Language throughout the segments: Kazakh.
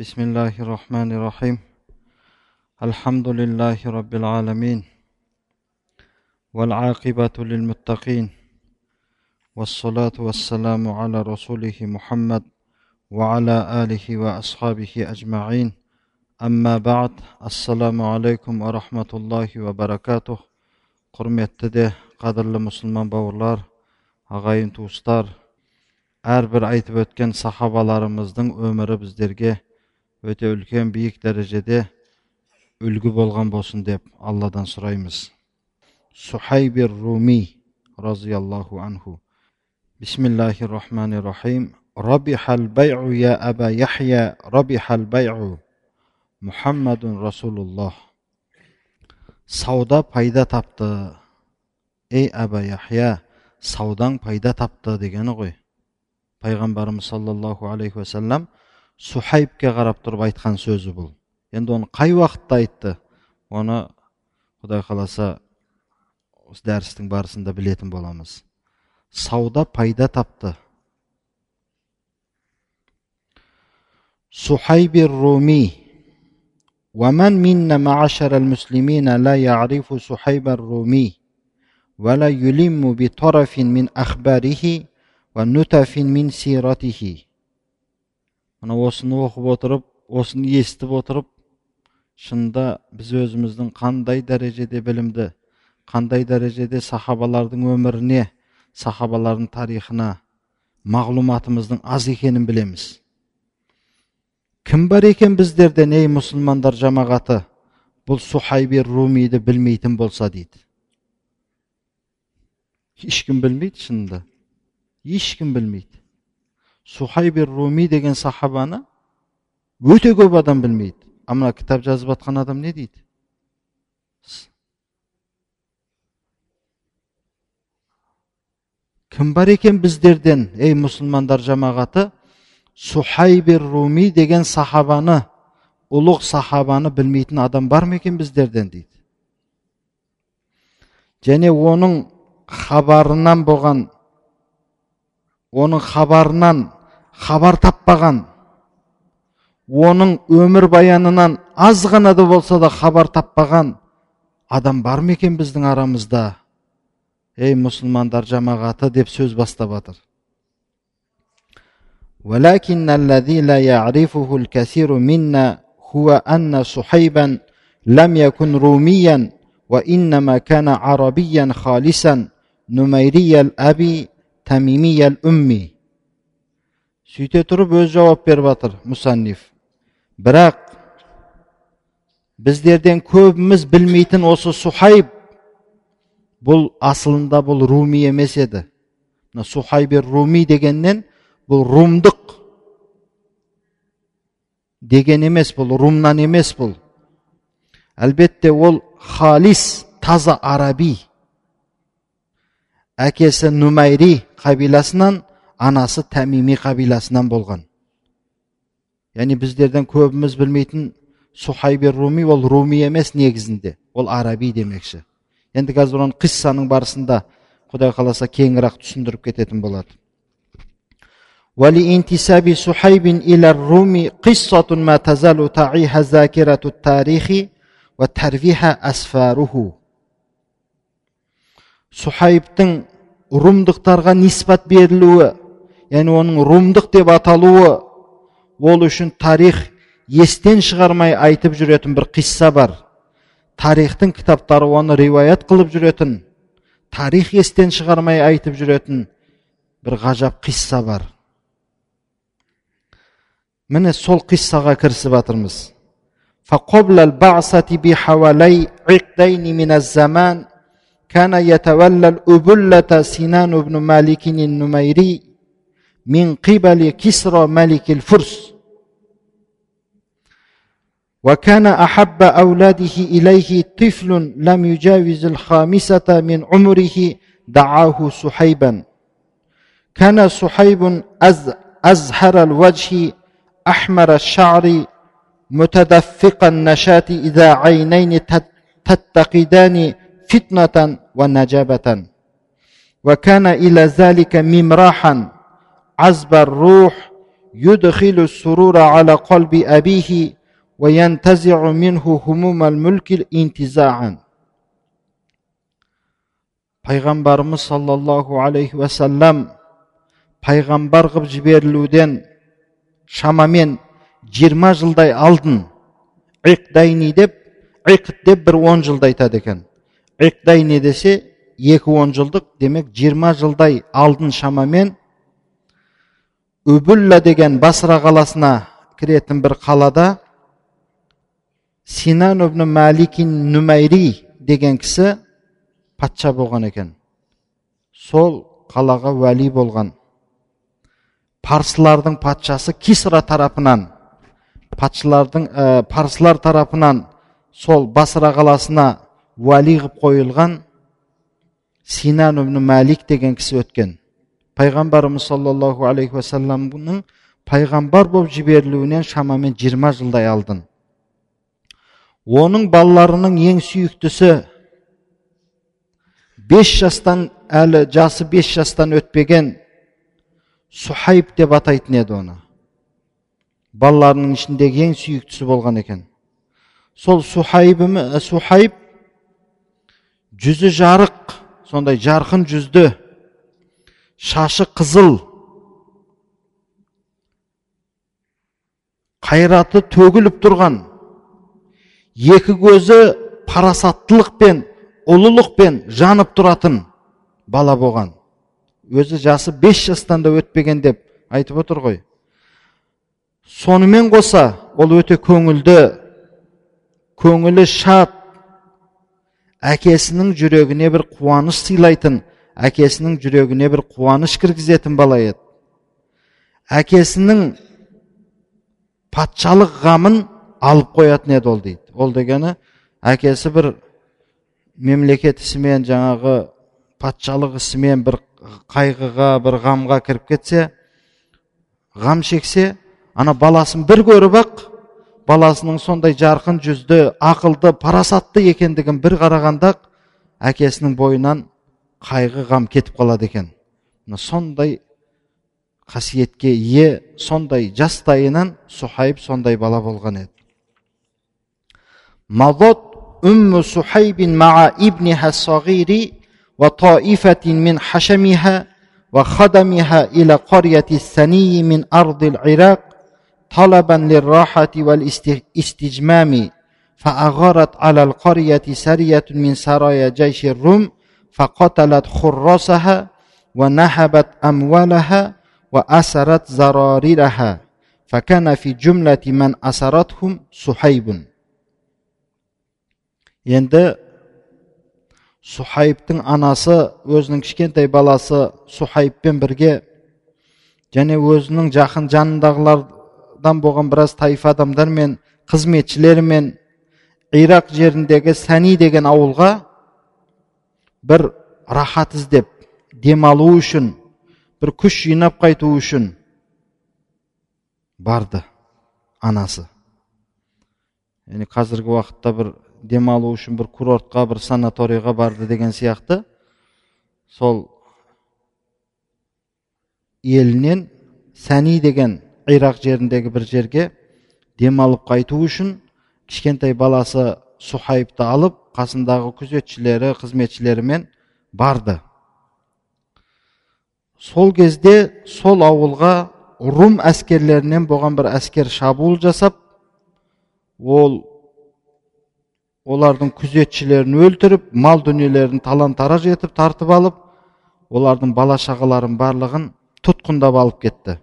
بسم الله الرحمن الرحيم الحمد لله رب العالمين والعاقبة للمتقين والصلاة والسلام على رسوله محمد وعلى آله وأصحابه أجمعين أما بعد السلام عليكم ورحمة الله وبركاته құрметті де қадірлі мұсылман бауырлар ағайын туыстар әрбір айтып өткен сахабаларымыздың өмірі біздерге өте үлкен биік дәрежеде үлгі болған болсын деп алладан сұраймыз. Сухайбир руми разиаллаху анху. Бисмиллахи рахмани рахим рабихал я аба яхья. Мұхаммадун расулуллах. Сауда пайда тапты. Ей әба яхия саудаң пайда тапты дегені ғой. Пайғамбарымыз саллаллаху алейхи уассалам сухайбке қарап тұрып айтқан сөзі бұл енді оны қай уақытта айтты оны құдай қаласа осы дәрістің барысында білетін боламыз сауда пайда тапты сухайбир руми ومن منا معشر المسلمين لا يعرف صحيب الرومي ولا يلم بطرف من أخباره ونتف من سيرته мына осыны оқып отырып осыны естіп отырып шынында біз өзіміздің қандай дәрежеде білімді қандай дәрежеде сахабалардың өміріне сахабалардың тарихына мағлұматымыздың аз екенін білеміз. Кім бар екен біздерден ей мұсылмандар жамағаты? Бұл сухайби румиді білмейтін болса дейді. Ешкім білмейді шынында. Ешкім білмейді. Сухайби руми деген сахабаны өте көп адам білмейді а мына кітап жазып жатқан адам не дейді кім бар екен біздерден ей мұсылмандар жамағаты сухайби руми деген сахабаны ұлық сахабаны білмейтін адам бар ма екен біздерден дейді және оның хабарынан болған оның хабарынан хабар таппаған оның өмір баянынан аз ғана да болса да хабар таппаған адам бар ма екен біздің арамызда ей мұсылмандар жамағаты деп сөз бастап жатыр ولكن الذي لا يعرفه الكثير منا هو أن صحيبا لم يكن روميا وإنما كان عربيا خالصا نميري الأبي тәмимиәл үмми сөйте тұрып өз жауап беріп жатыр мұсаниф бірақ біздерден көбіміз білмейтін осы сухайб бұл асылында бұл руми емес еді мына сухайбер руми дегеннен бұл румдық деген емес бұл румнан емес бұл әлбетте ол халис таза араби әкесі нумайри қабиласынан анасы тәмими қабиласынан болған яғни біздерден көбіміз білмейтін сухайби руми ол руми емес негізінде ол араби демекші енді қазір оны қиссаның барысында құдай қаласа кеңірек түсіндіріп кететін болады ولانتساب صحيب إلى الروم قصة ما تزال تعيها ذاكرة التاريخ وترويها أسفاره сухайбтың румдықтарға ниспат берілуі яғни оның румдық деп аталуы ол үшін тарих естен шығармай айтып жүретін бір қисса бар тарихтың кітаптары оны риуаят қылып жүретін тарих естен шығармай айтып жүретін бір ғажап қисса бар міне сол қиссаға кірісіп жатырмыз فقبل البعثة بحوالي عقدين من الزمان كان يتولى الأبلة سنان بن مالك النميري من قبل كسرى ملك الفرس. وكان أحب أولاده إليه طفل لم يجاوز الخامسة من عمره دعاه سحيبا كان سحيب أزهر الوجه أحمر الشعر متدفق النشاة إذا عينين تتقدان fitnatan ve najabatan. Ve kana ila zalika mimrahan. Azbar ruh yudkhilu surura ala qalbi abihi ve yantazi'u minhu humumel mülkil intiza'an. Пайғамбарымыз саллаллаху алейхи уәсәләм пайғамбар қып жіберілуден шамамен 20 жылдай алдын иқдайни деп иқд деп бір 10 жылды айтады екен иқдайни десе екі он жылдық демек жиырма жылдай алдын шамамен үбүлла деген басра қаласына кіретін бір қалада синан ибн маликин нүмайри деген кісі патша болған екен сол қалаға уәли болған парсылардың патшасы кисра тарапынан патшалардың парсылар тарапынан сол басра қаласына уәли қылып қойылған синан ибн мәлик деген кісі өткен пайғамбарымыз саллаллаху алейхи уассаламның пайғамбар болып жіберілуінен шамамен 20 жылдай алдын оның балаларының ең сүйіктісі бес жастан әлі жасы бес жастан өтпеген сухайб деп атайтын еді оны балаларының ішіндегі ең сүйіктісі болған екен сол сухайб жүзі жарық сондай жарқын жүзді. Шашы қызыл. Қайраты төгіліп тұрған. Екі көзі парасаттылықпен ұлылықпен жанып тұратын бала болған. Өзі жасы бес жастан да өтпеген деп айтып отыр ғой. Сонымен қоса ол өте көңілді көңілі шат әкесінің жүрегіне бір қуаныш сыйлайтын әкесінің жүрегіне бір қуаныш кіргізетін бала еді. Әкесінің патшалық ғамын алып қоятын еді ол дейді. Ол дегені әкесі бір мемлекет ісімен жаңағы патшалық ісімен бір қайғыға бір ғамға кіріп кетсе ғам шексе ана баласын бір көріп ақ баласының сондай жарқын жүзді ақылды парасатты екендігін бір қарағанда әкесінің бойынан қайғы ғам кетіп қалады екен сондай қасиетке ие сондай жастайынан сухайб сондай бала болған еді مضت أم سحيب مع ابنها الصغير وطائفة من حشمها وخدمها إلى قرية الثني من أرض العراق طلبا للراحة والاستجمام فأغارت على القرية سرية من سرايا جيش الروم فقتلت خراسها ونهبت أموالها وأسرت زراريرها فكان في جملة من أسرتهم صحيب endi suhaybning onasi o'zining kichkintoy balasi suhaybbilan birga yana o'zining jahn janidagilar жанындағылардан болған біраз таиф адамдармен қызметшілерімен ирақ жеріндегі сәни деген ауылға бір рахат іздеп демалу үшін бір күш жинап қайту үшін барды анасы. Яғни қазіргі уақытта бір демалу үшін бір курортқа бір санаторийға барды деген сияқты. Сол елінен сәни деген ирақ жеріндегі бір жерге демалып қайту үшін кішкентай баласы сухайыпты алып қасындағы күзетшілері қызметшілерімен барды. Сол кезде сол ауылға рум әскерлерінен болған бір әскер шабуыл жасап ол олардың күзетшілерін өлтіріп мал дүниелерін талан тараж етіп тартып алып олардың бала шағаларын барлығын тұтқындап алып кетті.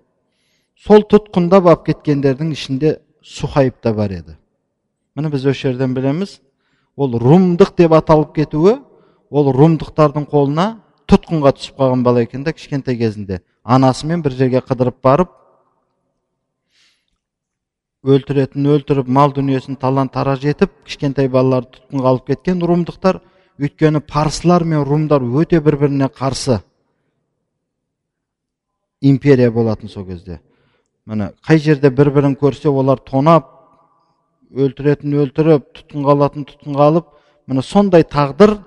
Сол тұтқындап алып кеткендердің ішінде сухайып та бар еді. Міне біз осы жерден білеміз ол румдық деп аталып кетуі ол румдықтардың қолына тұтқынға түсіп қалған бала екен да кішкентай кезінде. Анасымен бір жерге қыдырып барып өлтіретін өлтіріп мал дүниесін талан тараж етіп кішкентай балаларды тұтқынға алып кеткен румдықтар өйткені парсылар мен румдар өте бір біріне қарсы империя болатын сол кезде міне қай жерде бір бірін көрсе олар тонап өлтіретін өлтіріп тұтқынға алатын тұтқынға алып міне сондай тағдыр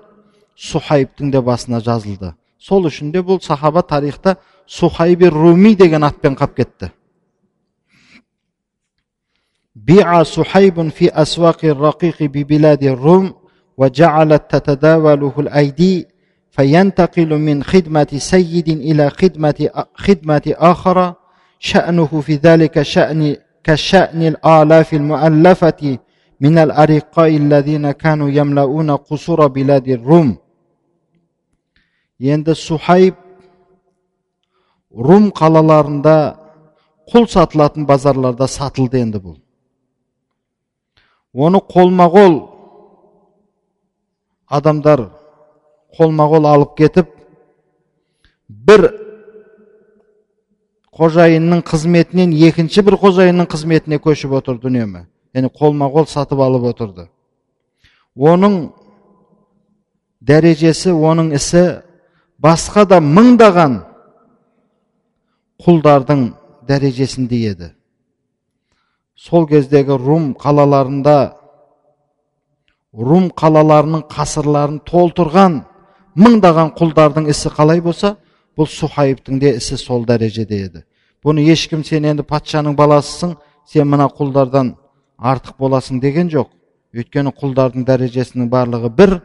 сухайыптың де басына жазылды сол үшін де бұл сахаба тарихта сухайби руми деген атпен қалып кетті بيع صحيب في أسواق الرقيق ببلاد الروم وجعلت تتداوله الأيدي فينتقل من خدمة سيد إلى خدمة خدمة آخر شأنه في ذلك شأن كشأن الآلاف المؤلفة من الأرقاء الذين كانوا يملؤون قصور بلاد الروم енді сухайб рум қалаларында құл сатылатын базарларда сатылды енді бұл оны қолма қол адамдар қолма қол алып кетіп бір қожайынның қызметінен екінші бір қожайынның қызметіне көшіп отырды үнемі яғни қолма қол сатып алып отырды. Оның дәрежесі оның ісі басқа да мыңдаған құлдардың дәрежесінде еді. Сол кездегі рум қалаларында рум қалаларының қасырларын толтырған мыңдаған құлдардың ісі қалай болса бұл сухайыптың де ісі сол дәрежеде еді бұны ешкім сен енді патшаның баласысың сен мына құлдардан артық боласың деген жоқ өйткені құлдардың дәрежесінің барлығы бір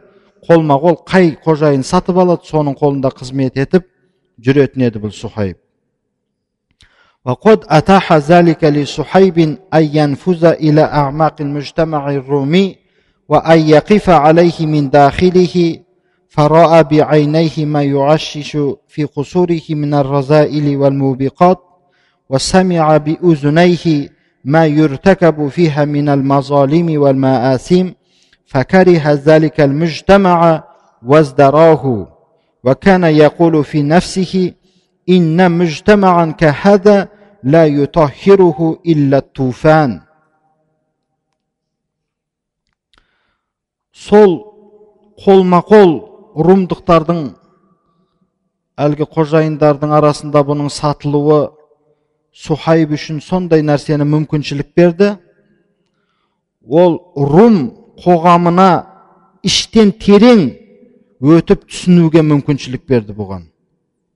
қолма қол қай қожайын сатып алады соның қолында қызмет етіп жүретін еді бұл сухайб وقد أتاح ذلك لصحيب أن ينفذ إلى أعماق المجتمع الرومي وأن يقف عليه من داخله فراى بعينيه ما يعشش في قصوره من الرذائل والموبقات وسمع بأذنيه ما يرتكب فيها من المظالم والمآثيم فكره ذلك المجتمع وازدراه. وكان يقول في نفسه إن مجتمعا كهذا لا يطهره إلا الطوفان. sol kolma kol румдықтардың әлгі қожайындардың арасында бұның сатылуы сухайб үшін сондай нәрсені мүмкіншілік берді. Ол рум қоғамына іштен терең өтіп түсінуге мүмкіншілік берді бұған.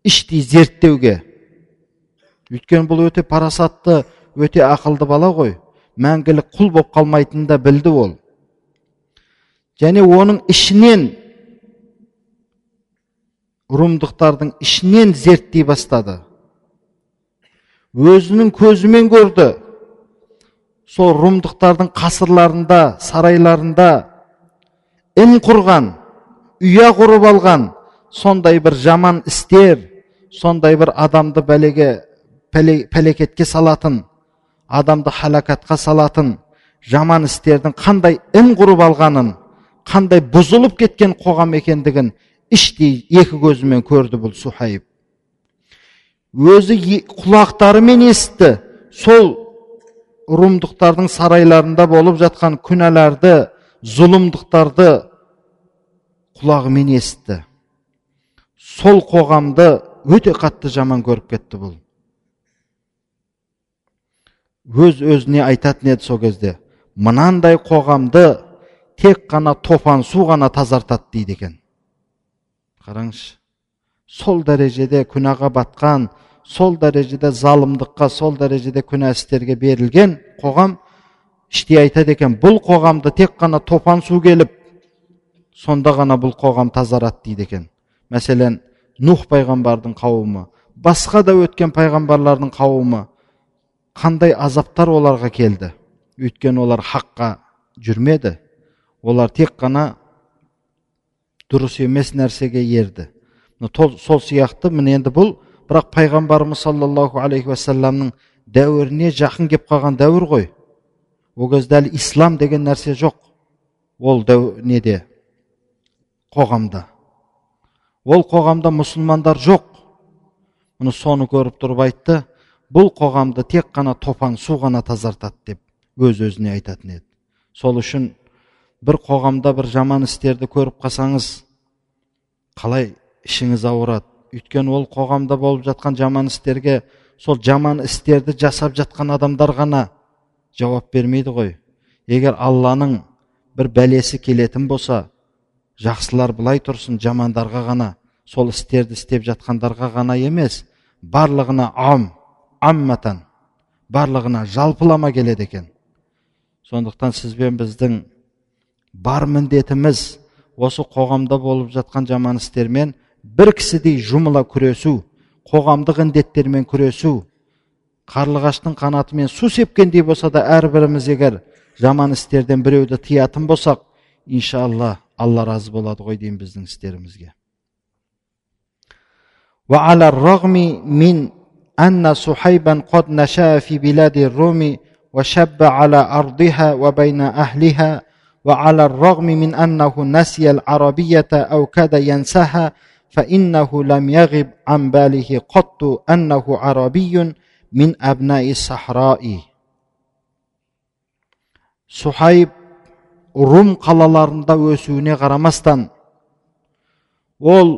Іштей зерттеуге. Өйткені бұл өте парасатты өте ақылды бала ғой. Мәңгілік құл болып қалмайтынын да білді ол. Және оның ішінен румдықтардың ішінен зерттей бастады. Өзінің көзімен көрді. Сол румдықтардың қасырларында сарайларында ін құрған ұя құрып алған сондай бір жаман істер сондай бір адамды бәлеге пәлекетке салатын адамды халакатқа салатын жаман істердің қандай ін құрып алғанын қандай бұзылып кеткен қоғам екендігін іштей екі көзімен көрді бұл сухайып. Өзі құлақтарымен есітті. Сол румдықтардың сарайларында болып жатқан күнәларды зұлымдықтарды құлағымен есітті. Сол қоғамды өте қатты жаман көріп кетті бұл. Өз өзіне айтатын еді сол кезде мынандай қоғамды тек қана топан су ғана тазартады дейді екен. Қараңызшы. Сол дәрежеде күнәға батқан сол дәрежеде залымдыққа сол дәрежеде күнә істерге берілген қоғам іштей айтады екен бұл қоғамды тек қана топан су келіп сонда ғана бұл қоғам тазарады дейді екен. Мәселен нух пайғамбардың қауымы басқа да өткен пайғамбарлардың қауымы қандай азаптар оларға келді? Өйткені олар хаққа жүрмеді. Олар тек қана дұрыс емес нәрсеге ерді. Сол сияқты міне енді бұл бірақ пайғамбарымыз саллаллаху алейхи уассаламның дәуіріне жақын кеп қалған дәуір ғой. Ол кезде әлі ислам деген нәрсе жоқ. Ол дәу, неде? Қоғамда. Ол қоғамда мұсылмандар жоқ. Мұны соны көріп тұрып айтты бұл қоғамды тек қана топан су ғана тазартады деп өз өзіне айтатын еді. Сол үшін бір қоғамда бір жаман істерді көріп қалсаңыз қалай ішіңіз ауырады? Өйткені ол қоғамда болып жатқан жаман істерге сол жаман істерді жасап жатқан адамдар ғана жауап бермейді ғой. Егер алланың бір бәлесі келетін болса жақсылар былай тұрсын жамандарға ғана сол істерді істеп жатқандарға ғана емес барлығына ам амматан барлығына жалпылама келеді екен. Сондықтан сізбен біздің бар міндетіміз осы қоғамда болып жатқан жаман істермен бір кісідей жұмыла күресу қоғамдық індеттермен күресу қарлығаштың қанатымен су сепкендей болса да әрбіріміз егер жаман істерден біреуді тыятын болсақ иншалла алла разы болады ғой деймін біздің істерімізге وعلى الرغم من أن صحيبا قد نشأ في بلاد الروم وشب على أرضها وبين أهلها وعلى الرغم من أنه نسي العربية أو كاد ينساها فإنه لم يغب عن باله قط أنه عربي من أبناء الصحراء صحيب рум қалаларында өсуіне қарамастан ол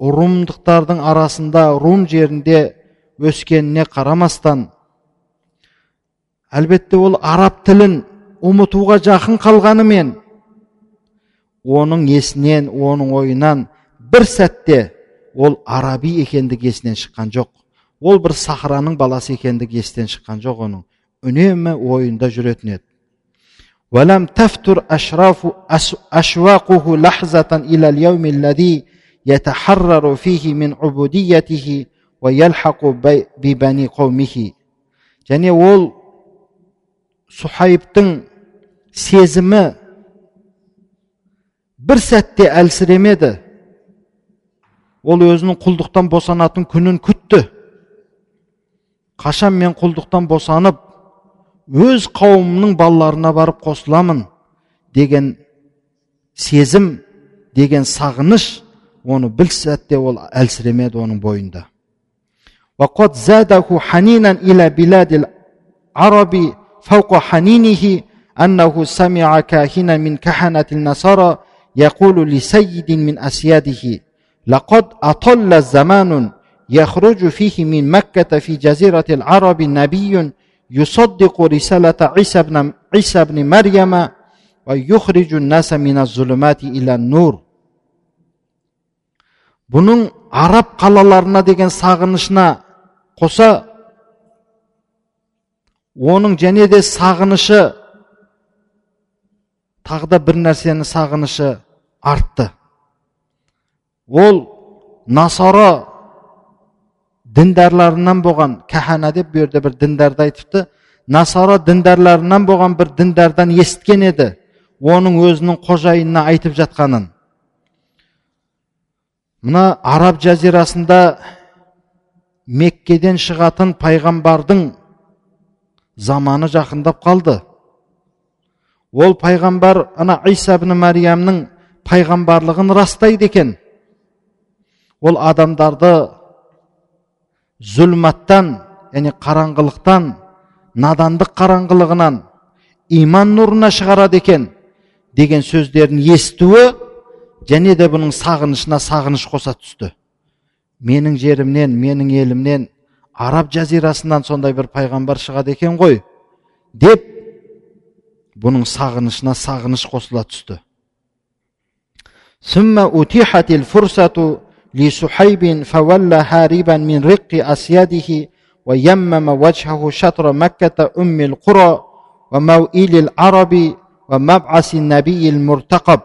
румдықтардың арасында рум жерінде өскеніне қарамастан әлбетте ол араб тілін ұмытуға жақын қалғанымен оның есінен оның ойынан бір сәтте ол араби екендігі есінен шыққан жоқ ол бір сахраның баласы екендігі естен шыққан жоқ оның үнемі ойында жүретін еді ولم تفتر أشراف أشواقه لحظة إلى اليوم الذي يتحرر فيه من عبوديته ويلحق ببني قومه және ол сухайыптың сезімі бір сәтте әлсіремеді ол өзінің құлдықтан босанатын күнін күтті қашан мен құлдықтан босанып өз қауымның балаларына барып қосыламын деген сезім деген сағыныш оны бір сәтте ол әлсіремеді оның бойында وقد زاده حنينا إلى بلاد العرب فوق حنينه أنه سمع كاهنا من كهنة النصارى يقول لسيد من أسياده لقد أطل الزمان يخرج فيه من مكة في جزيرة العرب نبي يصدق رسالة عيسى بن عيسى بن مريم ويخرج الناس من الظلمات إلى النور бұның араб қалаларына деген сағынышына қоса оның және де сағынышы тағы да бір нәрсені сағынышы артты. Ол насара діндарларынан болған кәхана деп бұл жерде бір діндарды айтыпты. Насара діндарларынан болған бір діндардан естіген еді оның өзінің қожайынына айтып жатқанын. Мына араб жазирасында меккеден шығатын пайғамбардың заманы жақындап қалды. Ол пайғамбар ана иса ибн мәриямның пайғамбарлығын растайды екен. Ол адамдарды зүлматтан яғни қараңғылықтан надандық қараңғылығынан иман нұрына шығарады екен деген сөздерін естуі және де бұның сағынышына сағыныш қоса түсті. Менің жерімнен менің елімнен араб жазирасынан сондай бір пайғамбар шығады екен ғой деп бұның сағынышына сағыныш қосыла түсті لسحيب فولى هاربا من رق أسياده ويمم وجهه شطر مكة أم القرى وموئل العرب ومبعث النبي المرتقب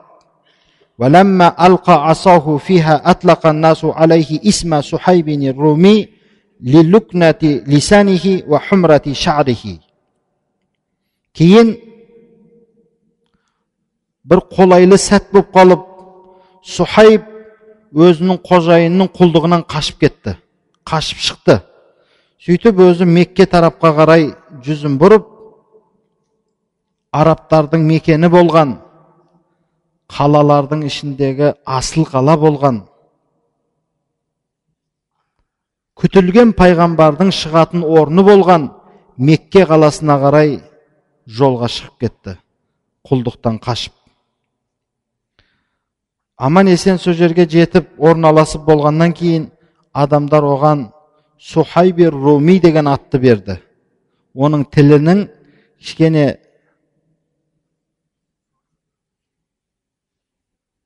ولما ألقى عصاه فيها أطلق الناس عليه اسم سحيب الرومي للكنة لسانه وحمرة شعره كين бір қолайлы сәт болып қалып сухайб өзінің қожайынының құлдығынан қашып кетті қашып шықты сөйтіп өзі мекке тарапқа қарай жүзін бұрып арабтардың мекені болған қалалардың ішіндегі асыл қала болған күтілген пайғамбардың шығатын орны болған мекке қаласына қарай жолға шығып кетті құлдықтан қашып аман есен сол жерге жетіп орналасып болғаннан кейін адамдар оған сухайбер руми деген атты берді. Оның тілінің кішкене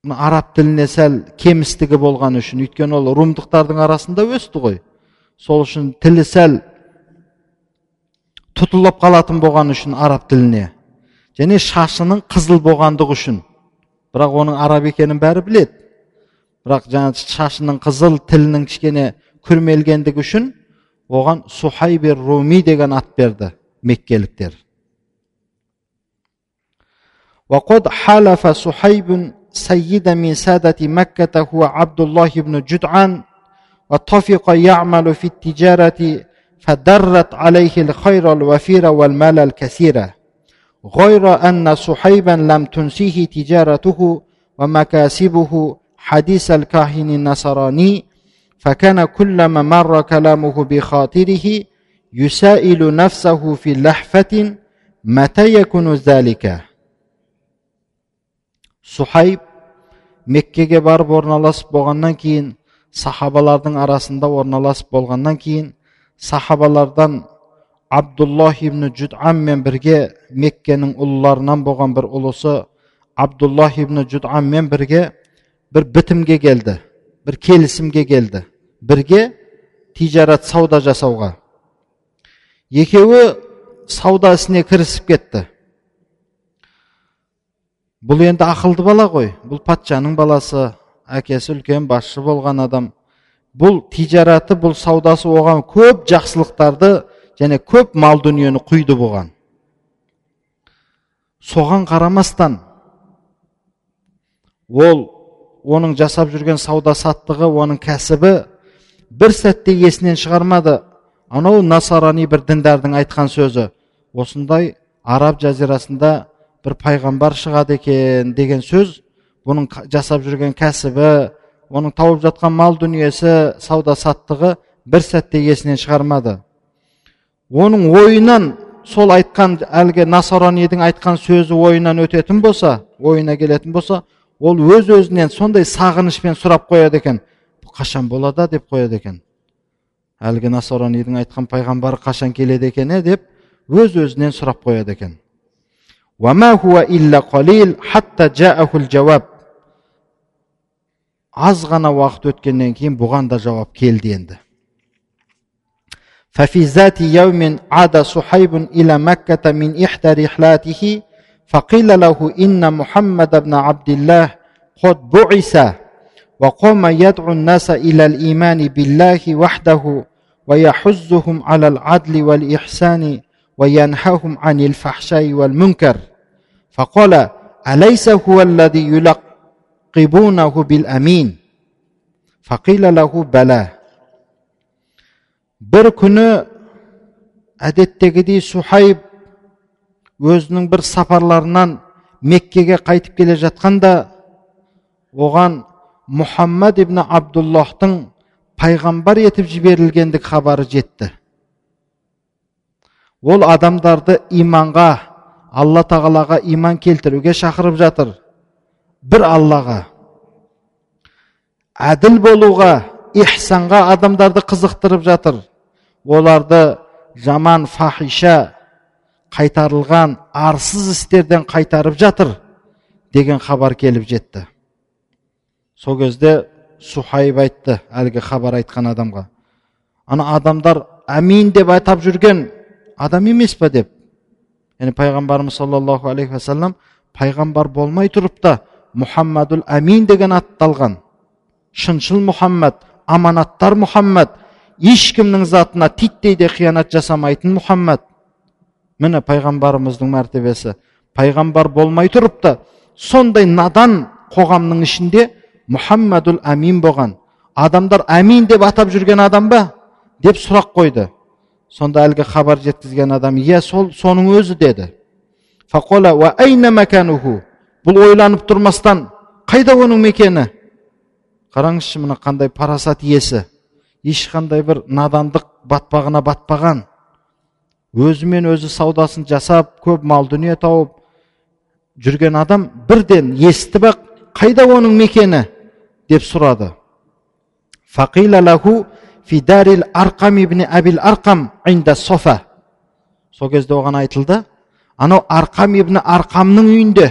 араб тіліне сәл кемістігі болған үшін өйткені ол румдықтардың арасында өсті ғой. Сол үшін тілі сәл тұтылып қалатын болған үшін араб тіліне. Және шашының қызыл болғандығы үшін бірақ оның араб екенін бәрі біледі бірақ жаңа шашының қызыл тілінің кішкене күрмелгендігі үшін оған сухайбер руми деген ат берді меккеліктер وقد حلف صحيب سيد من سادة مكة هو عبد الله بن جدعان واتفق يعمل في التجارة فدرت عليه الخير الوفير والمال الكثير غير أن صحيبا لم تنسيه تجارته ومكاسبه حديث الكاهن النصراني فكان كلما مر كلامه بخاطره يسائل نفسه في لحفة متى يكون ذلك сухайб меккеге барып орналасып болғаннан кейін сахабалардың арасында орналасып болғаннан кейін сахабалардан абдуллах ибн жүдаммен бірге меккенің ұлыларынан болған бір ұлысы абдуллах ибн жүдаммен бірге бір бітімге келді бір келісімге келді бірге тижарат сауда жасауға екеуі сауда ісіне кірісіп кетті бұл енді ақылды бала ғой бұл патшаның баласы әкесі үлкен басшы болған адам бұл тижараты бұл саудасы оған көп жақсылықтарды және көп мал дүниені құйды бұған соған қарамастан ол оның жасап жүрген сауда саттығы оның кәсібі бір сәтте есінен шығармады. Анау насарани бір діндардың айтқан сөзі осындай араб жазирасында бір пайғамбар шығады екен деген сөз бұның жасап жүрген кәсібі оның тауып жатқан мал дүниесі сауда саттығы бір сәтте есінен шығармады оның ойынан сол айтқан әлгі насаранидің айтқан сөзі ойынан өтетін болса ойына келетін болса ол өз өзінен сондай сағынышпен сұрап қояды екен. Қашан болады? деп қояды екен. Әлгі насаранидің айтқан пайғамбары қашан келеді екен деп өз өзінен сұрап қояды екен. Аз ғана уақыт өткеннен кейін бұған да жауап келді енді ففي ذات يوم عاد صحيب إلى مكة من إحدى رحلاته فقيل له إن محمد بن عبد الله قد بعث وقام يدعو الناس إلى الإيمان بالله وحده ويحزهم على العدل والإحسان وينهاهم عن الفحشاء والمنكر. فقال أليس هو الذي يلقبونه بالأمين؟ فقيل له بلى. Бір күні әдеттегідей сухайб өзінің бір сапарларынан меккеге қайтып келе жатқанда оған мұхаммад ибн абдуллахтың пайғамбар етіп жіберілгендік хабары жетті ол адамдарды иманға алла тағалаға иман келтіруге шақырып жатыр бір аллаға әділ болуға ихсанға адамдарды қызықтырып жатыр оларды жаман фахиша қайтарылған арсыз істерден қайтарып жатыр деген хабар келіп жетті. Сол кезде сухайб айтты әлгі хабар айтқан адамға. Ана адамдар әмин деп атап жүрген адам емес па деп. Яғни пайғамбарымыз саллаллаху алейхи уассалам пайғамбар болмай тұрып та мұхаммадул әмин деген атты алған. Шыншыл мұхаммад аманаттар мұхаммад ешкімнің затына титтей де қиянат жасамайтын мұхаммад. Міне пайғамбарымыздың мәртебесі. Пайғамбар болмай тұрып та сондай надан қоғамның ішінде мұхаммадул әмин болған. Адамдар әмин деп атап жүрген адам ба? деп сұрақ қойды. Сонда әлгі хабар жеткізген адам иә сол соның өзі деді. Бұл ойланып тұрмастан қайда оның мекені? Қараңызшы мына қандай парасат иесі! Ешқандай бір надандық батпағына батпаған. Өзімен өзі саудасын жасап көп мал дүние тауып жүрген адам бірден естіп ақ қайда оның мекені? деп сұрады. Арқам арқам сол кезде оған айтылды анау арқам ибн арқамның үйінде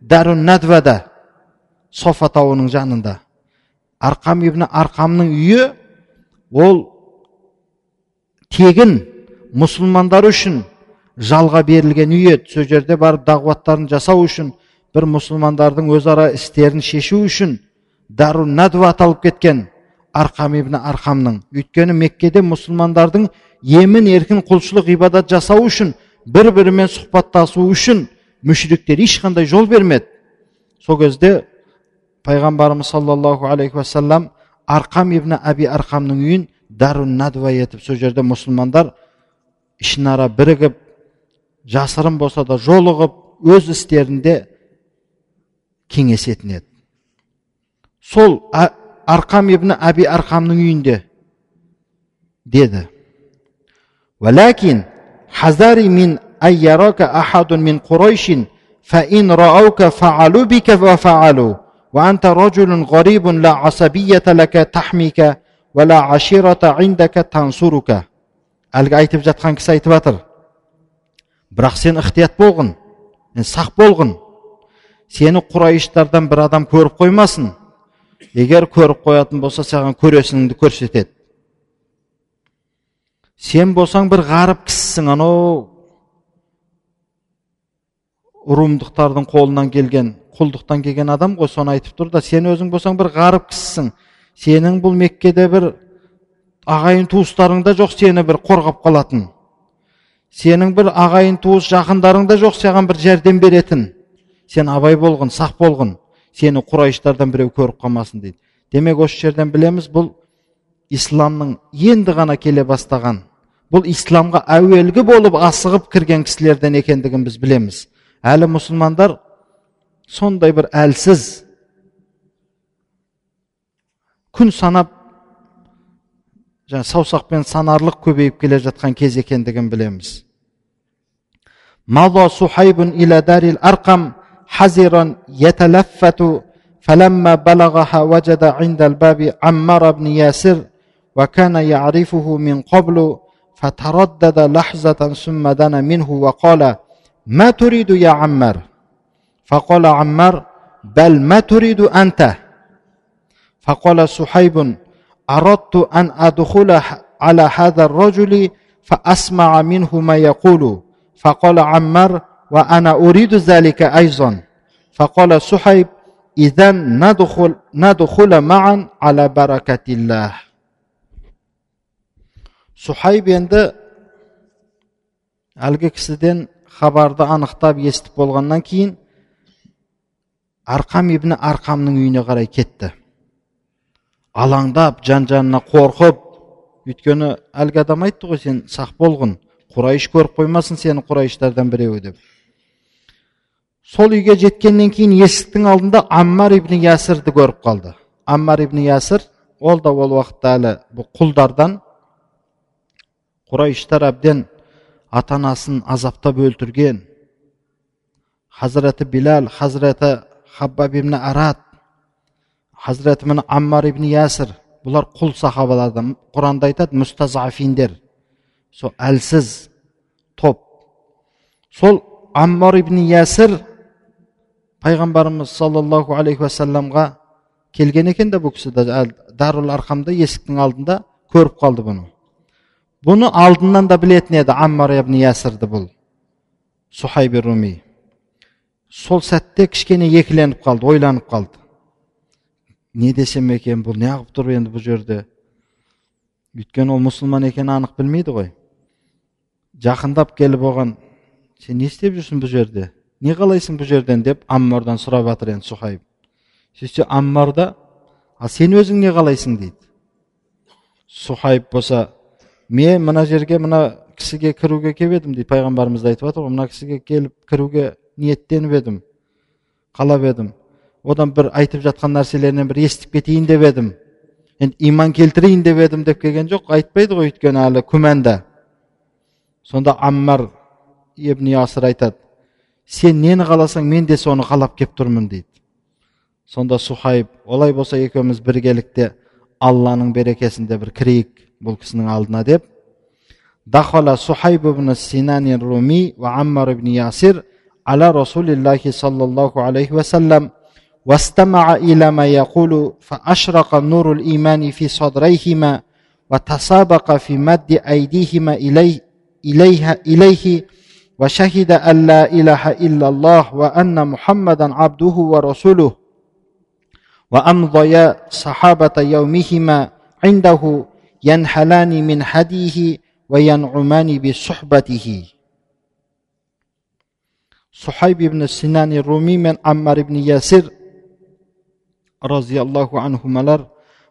дәрун надвада софа тауының жанында арқам ибн арқамның үйі ол тегін мұсылмандар үшін жалға берілген үй еді сол жерде барып дағуаттарын жасау үшін бір мұсылмандардың өзара істерін шешу үшін дару надва аталып кеткен арқам ибн арқамның. Өйткені меккеде мұсылмандардың емін еркін құлшылық ғибадат жасау үшін бір бірімен сұхбаттасу үшін мүшриктер ешқандай жол бермеді. Сол кезде пайғамбарымыз саллаллаху алейхи уассалам арқам ибн әби арқамның үйін дарун надва етіп сол жерде мұсылмандар ішінара бірігіп жасырын болса да жолығып өз істерінде кеңесетін еді. Сол арқам ибн әби арқамның үйінде деді. Хазари мин ахадун мин ин фаалу бика ва фаалу وأنت رجل غريب لا عصبية لك تحميك ولا عشيرة عندك تنصرك әлгі айтып жатқан кісі айтып жатыр бірақ сен ықтият болғын сақ болғын сені құрайыштардан бір адам көріп қоймасын егер көріп қоятын болса саған көресініңді көрсетеді сен болсаң бір ғарып кісісің анау румдықтардың қолынан келген құлдықтан келген адам ғой соны айтып тұр да сен өзің болсаң бір ғарып кісісің. Сенің бұл меккеде бір ағайын туыстарың да жоқ сені бір қорғап қалатын. Сенің бір ағайын туыс жақындарың да жоқ саған бір жәрдем беретін. Сен абай болғын сақ болғын сені құрайыштардан біреу көріп қалмасын дейді. Демек осы жерден білеміз бұл исламның енді ғана келе бастаған бұл исламға әуелгі болып асығып кірген кісілерден екендігін біз білеміз. Әлі мұсылмандар сондай бір әлсіз күн санап жаңа саусақпен санарлық көбейіп келе жатқан кез екендігін білеміз مضى صحيب إلى دار الأرقم حزرا يتلفت فلما بلغها وجد عند الباب عمار بن ياسر وكان يعرفه من قبل فتردد لحظة ثم دنا منه وقال ما تريد يا عمار فقال عمار بل ما تريد أنت؟ فقال صحيب أردت أن أدخل على هذا الرجل فأسمع منه ما يقول. فقال عمار وأنا أريد ذلك أيضا. فقال صحيب إذا ندخل ندخل معا على بركة الله. suhayb endi haligi خبر ده أنا eshitib bo'lgandan keyin арқам ибн арқамның үйіне қарай кетті. Алаңдап жан жанына қорқып өйткені әлгі адам айтты ғой сен сақ болғын құрайыш көріп қоймасын сені құрайыштардан біреуі деп. Сол үйге жеткеннен кейін есіктің алдында аммар ибн ясірді көріп қалды. Аммар ибн ясір ол да ол уақытта әлі бұл құлдардан құрайыштар әбден ата анасын азаптап өлтірген. Хазіреті билал хазіреті хаббаб ибн арат хазіреті міне аммар ибн ясір бұлар құл сахабалардан құранда айтады мұстазафиндер сол әлсіз топ сол аммар ибн ясір пайғамбарымыз саллаллаху алейхи уассаламға келген екен де бұл кісі дарул арқамда есіктің алдында көріп қалды бұны бұны алдынан да білетін еді аммар ибн ясірді бұл сухайби руми сол сәтте кішкене екіленіп қалды ойланып қалды. Не десем екен бұл неғып тұр енді бұл жерде? Өйткені ол мұсылман екенін анық білмейді ғой. Жақындап келіп оған сен не істеп жүрсің бұл жерде? Не қалайсың бұл жерден? деп аммардан сұрап жатыр енді сухайб. Сөйтсе аммар да ал сен өзің не қалайсың? дейді. Сухайб болса мен мына жерге мына кісіге кіруге келіп едім дейді. Пайғамбарымыз айтып жатыр ғой мына кісіге келіп кіруге ниеттеніп едім қалап едім. Одан бір айтып жатқан нәрселерінен бір естіп кетейін деп едім. Енді иман келтірейін деп едім деп келген жоқ айтпайды ғой өйткені әлі күмәнда сонда аммар ибн асыр айтады сен нені қаласаң мен де соны қалап кеп тұрмын дейді. Сонда сухайб олай болса екеуміз біргелікте алланың берекесінде бір кірейік бұл кісінің алдына деп. Дахала ибн синани руми ва аммар ибн ясир على رسول الله صلى الله عليه وسلم واستمع إلى ما يقول فأشرق نور الإيمان في صدريهما وتسابق في مد أيديهما إليه إليها إليه وشهد أن لا إله إلا الله وأن محمدا عبده ورسوله وأمضيا صحابة يومهما عنده ينحلان من هديه وينعمان بصحبته. сухайб ибн синани руми мен аммар ибн ясир разиаллаху анхумалар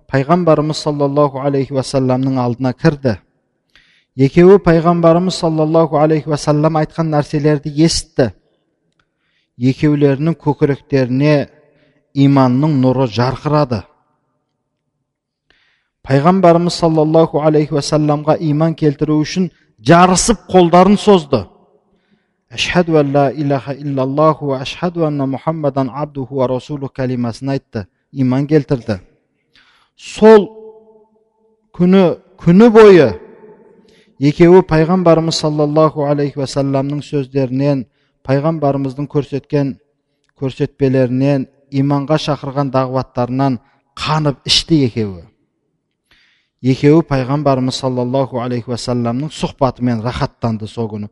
пайғамбарымыз саллаллаху алейхи уассаламның алдына кірді екеуі пайғамбарымыз саллаллаху алейхи уассалам айтқан нәрселерді есітті екеулерінің көкіректеріне иманның нұры жарқырады пайғамбарымыз саллаллаху алейхи уассаламға иман келтіру үшін жарысып қолдарын созды ашхаду ан ла илаха иллаллаху ашхаду анна мұхаммадан абдуху расулу кәлимасын айтты иман келтірді сол күні күні бойы екеуі пайғамбарымыз саллаллаху алейхи уассаламның сөздерінен пайғамбарымыздың көрсеткен көрсетпелерінен иманға шақырған дағуаттарынан қанып ішті екеуі екеуі пайғамбарымыз саллаллаху алейхи уассаламның сұхбатымен рахаттанды сол күні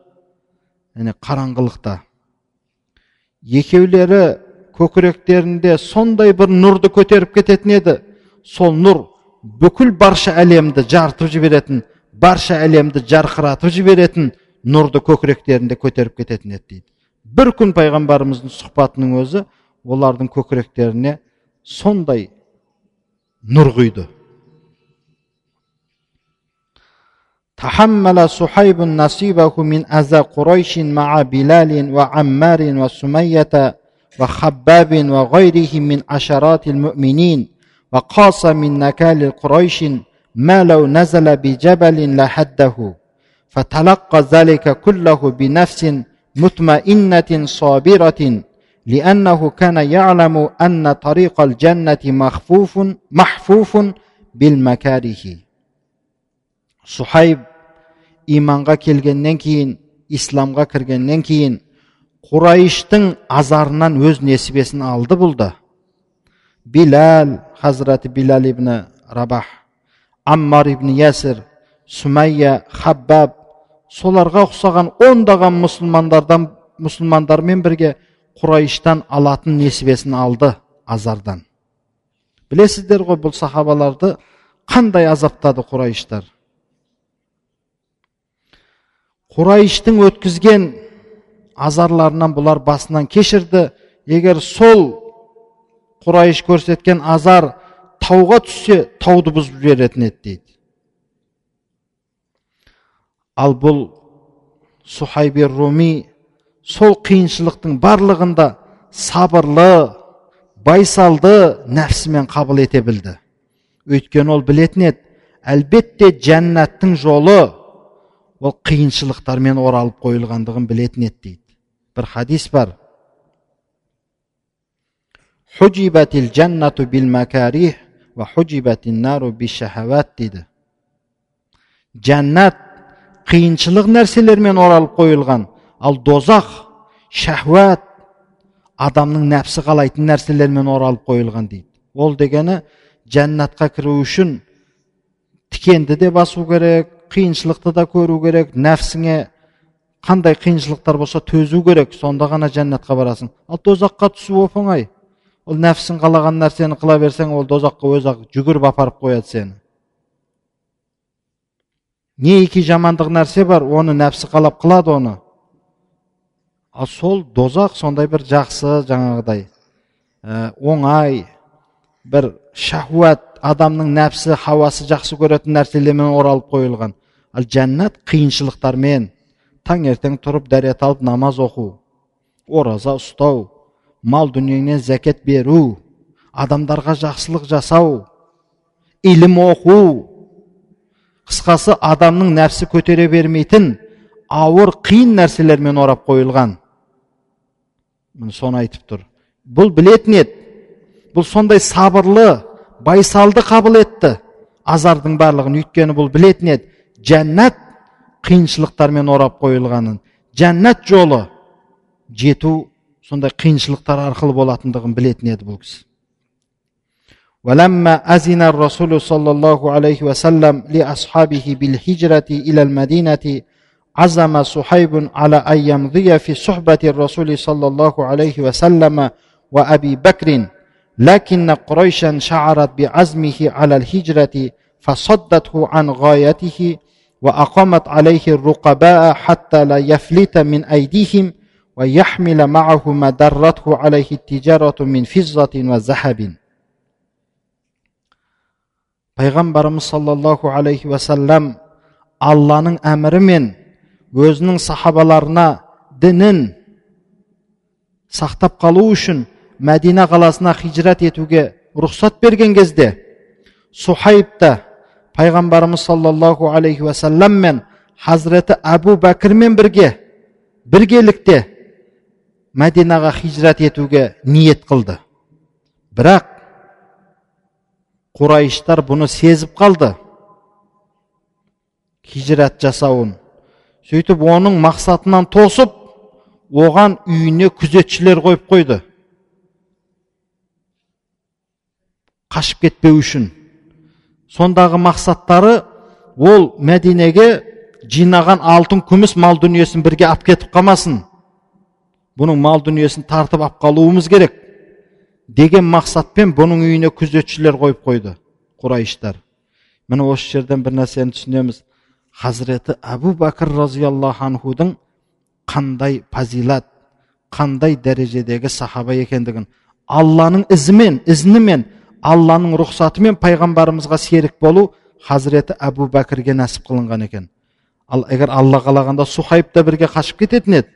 яғни қараңғылықта. Екеулері көкіректерінде сондай бір нұрды көтеріп кететін еді. Сол нұр бүкіл барша әлемді жарытып жіберетін барша әлемді жарқыратып жіберетін нұрды көкіректерінде көтеріп кететін еді дейді. Бір күн пайғамбарымыздың сұхбатының өзі олардың көкіректеріне сондай нұр құйды. تحمل صحيب نصيبه من أذى قريش مع بلال وعمار وسمية وخباب وغيرهم من عشرات المؤمنين وقاس من نكال قريش ما لو نزل بجبل لحده. فتلقى ذلك كله بنفس مطمئنة صابرة لأنه كان يعلم أن طريق الجنة مخفوف محفوف بالمكاره. صحيب иманға келгеннен кейін исламға кіргеннен кейін құрайыштың азарынан өз несібесін алды бұл да билал хазірәті билал ибн рабах аммар ибн ясір сүмәйя хаббаб соларға ұқсаған ондаған мұсылмандардан мұсылмандармен бірге құрайыштан алатын несібесін алды азардан. Білесіздер ғой бұл сахабаларды қандай азаптады құрайыштар құрайыштың өткізген азарларынан бұлар басынан кешірді егер сол құрайыш көрсеткен азар тауға түссе тауды бұзып жіберетін еді дейді ал бұл сухайби руми сол қиыншылықтың барлығында сабырлы байсалды нәпсімен қабыл ете білді өйткені ол білетін еді әлбетте жәннаттың жолы ол қиыншылықтармен оралып қойылғандығын білетін еді дейді. Бір хадис бар. Ва дейді. Жәннат қиыншылық нәрселермен оралып қойылған ал дозақ шахуат адамның нәпсі қалайтын нәрселермен оралып қойылған дейді. Ол дегені жәннатқа кіру үшін тікенді де басу керек қиыншылықты да көру керек нәпсіңе қандай қиыншылықтар болса төзу керек сонда ғана жәннатқа барасың. Ал тозаққа түсу оп оңай ол нәпсің қалаған нәрсені қыла берсең ол тозаққа өзі ақ жүгіріп апарып қояды сені. Не екі жамандық нәрсе бар оны нәпсі қалап қылады оны. Ал сол дозақ сондай бір жақсы жаңағыдай ә, оңай бір шахуат адамның нәпсі хауасы жақсы көретін нәрселермен оралып қойылған. Ал жәннат қиыншылықтармен таңертең тұрып дәрет алып намаз оқу ораза ұстау мал дүниеңнен зәкет беру адамдарға жақсылық жасау илім оқу қысқасы адамның нәпсі көтере бермейтін ауыр қиын нәрселермен орап қойылған. Міне соны айтып тұр. Бұл білетін еді. Бұл сондай сабырлы байсалды қабыл етті. Азардың барлығын өйткені бұл білетін еді. жәннат қиыншылықтармен орап қойылғанын жәннат жолы жету сондай қиыншылықтар арқылы болатындығын білетін еді бұл кісі ولما أذن الرسول صلى الله عليه وسلم لأصحابه بالهجرة إلى المدينة عزم صحيب على أن يمضي في صحبة الرسول صلى الله عليه وسلم وأبي بكر لكن قريشا شعرت بعزمه على الهجرة فصدته عن غايته وأقامت عليه الرقباء حتى لا يفلت من أيديهم ويحمل معه ما درته عليه التجارة من فضة وذهب пайғамбарымыз саллаллаху алейхи уассалам алланың әмірімен өзінің сахабаларына дінін сақтап қалу үшін мәдина қаласына хижрат етуге рұқсат берген кезде сухайб та пайғамбарымыз саллаллаху алейхи уассалам мен хазіреті әбу бәкірмен бірге біргелікте мәдинаға хижрат етуге ниет қылды бірақ құрайыштар бұны сезіп қалды хижрат жасауын сөйтіп оның мақсатынан тосып оған үйіне күзетшілер қойып қойды қашып кетпеу үшін сондағы мақсаттары ол мәдинеге жинаған алтын күміс мал дүниесін бірге алып кетіп қалмасын. Бұның мал дүниесін тартып алып қалуымыз керек деген мақсатпен бұның үйіне күзетшілер қойып қойды құрайыштар міне осы жерден бір нәрсені түсінеміз. Хазіреті әбу бәкір разиаллаху анхудың қандай пазилат қандай дәрежедегі сахаба екендігін алланың ізімен ізінімен алланың рұқсатымен пайғамбарымызға серік болу хазіреті әбу бәкірге нәсіп қылынған екен. Ал егер алла қалағанда сухайып та бірге қашып кететін еді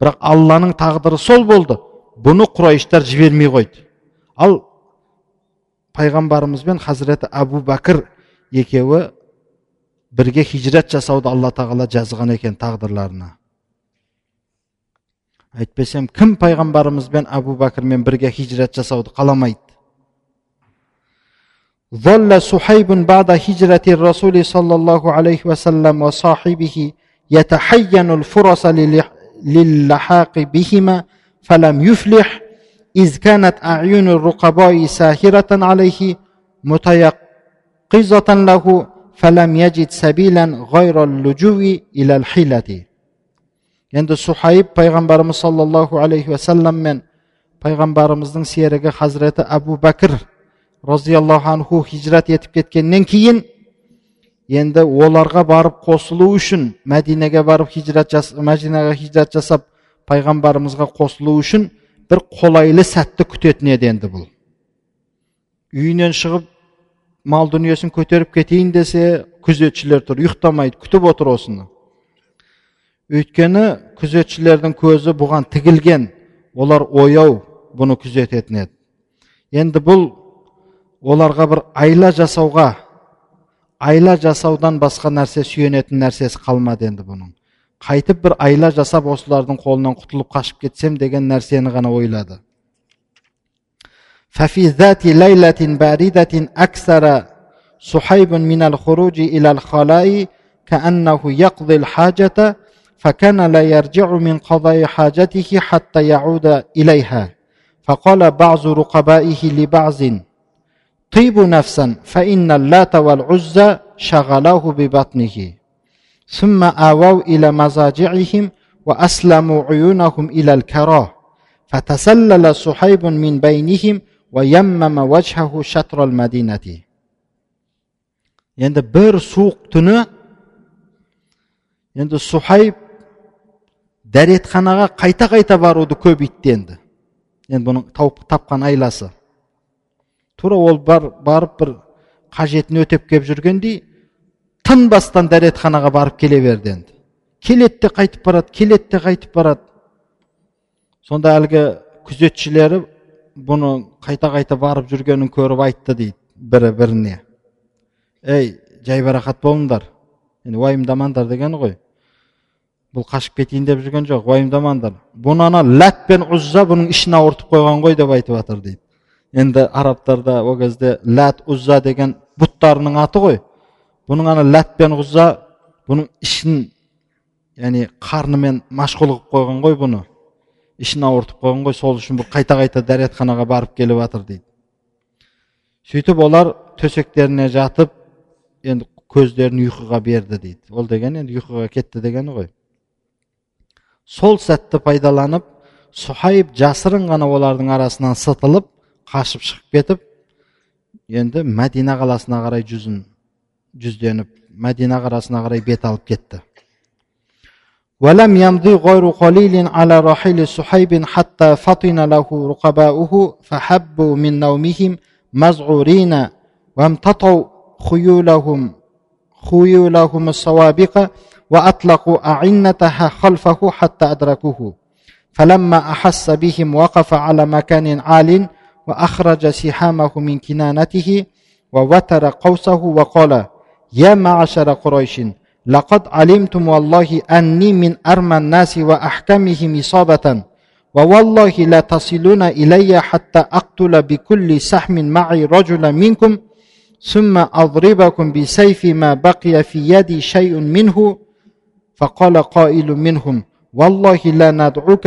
бірақ алланың тағдыры сол болды бұны құрайыштар жібермей қойды. Ал пайғамбарымыз бен хазіреті әбу бәкір екеуі бірге хижрат жасауды алла тағала жазған екен тағдырларына. Әйтпесем кім пайғамбарымызбен әбу бәкірмен бірге хижрат жасауды қаламайды? ظل صحيب بعد هجرة الرسول صلى الله عليه وسلم وصاحبه يتحين الفرص للحاق بهما فلم يفلح إذ كانت أعين الرقباء ساهرة عليه متيقظة له فلم يجد سبيلا غير اللجوء إلى الحيلة. يعني endi صلى الله عليه وسلم من men payg'ambarimizning siyraga حضرت أبو بكر разиаллаху анху хижрат етіп кеткеннен кейін енді оларға барып қосылу үшін мәдинеге барып хижрат мәдинаға хижрат жасап пайғамбарымызға қосылу үшін бір қолайлы сәтті күтетін еді енді бұл үйінен шығып мал дүниесін көтеріп кетейін десе күзетшілер тұр ұйықтамайды күтіп отыр осыны өйткені күзетшілердің көзі бұған тігілген олар ояу бұны күзететін еді енді бұл оларға бір айла жасауға айла жасаудан басқа нәрсе сүйенетін нәрсесі қалмады енді бұның қайтып бір айла жасап осылардың қолынан құтылып қашып кетсем деген нәрсені ғана ойлады ففي ذات ليلة باردة أكثر صحيب من الخروج إلى الخلاء كأنه يقضي الحاجة فكان لا يرجع من قضاء حاجته حتى يعود إليها فقال بعض رقبائه لبعض طيب نفسا فإن اللات والعزى شغلاه ببطنه ثم آووا إلى مضاجعهم وأسلموا عيونهم إلى الكراه فتسلل صحيب من بينهم ويمم وجهه شطر المدينة енді бір суық түні енді сухайб дәретханаға қайта қайта баруды көбейтті енді енді бұның тауып тапқан айласы тура ол бар, барып бір қажетін өтеп келіп жүргендей тынбастан дәретханаға барып келе берді енді. Келеді де қайтып барады келеді де қайтып барады. Сонда әлгі күзетшілері бұны қайта қайта барып жүргенін көріп айтты дейді бірі біріне. Ей жайбарақат болыңдар. Енді уайымдамаңдар деген ғой. Бұл қашып кетейін деп жүрген жоқ уайымдамаңдар. Бұны ана ләт пен ұзза бұның ішін ауыртып қойған ғой деп айтып жатыр дейді. Енді арабтарда ол кезде ләт ұзза деген бұттарының аты ғой бұның ана ләт пен ұзза бұның ішін яғни қарнымен машғұл қылып қойған ғой бұны ішін ауыртып қойған ғой сол үшін бұл қайта қайта дәретханаға барып келіп жатыр дейді сөйтіп олар төсектеріне жатып енді көздерін ұйқыға берді дейді. Ол деген енді ұйқыға кетті дегені ғой. Сол сәтті пайдаланып сұхайып жасырын ғана олардың арасынан сытылып қашып шығып кетіп енді мәдина қаласына қарай жүзін жүзденіп мәдина қаласына қарай бет алып кетті ولم يمضي غير قليل على رحيل صحيب حتى فطن له رقباؤه فحبوا من نومهم مزعورين وامتطوا خيولهم خيولهم السوابق وأطلقوا أعنتها خلفه حتى أدركوه فلما أحس بهم وقف على مكان عال وأخرج سحامه من كنانته ووتر قوسه وقال يا معشر قريش لقد علمتم والله أني من أرمى الناس وأحكمهم إصابة ووالله لا تصلون إلي حتى أقتل بكل سحم معي رجلا منكم ثم أضربكم بسيف ما بقي في يدي شيء منه فقال قائل منهم والله لا ندعوك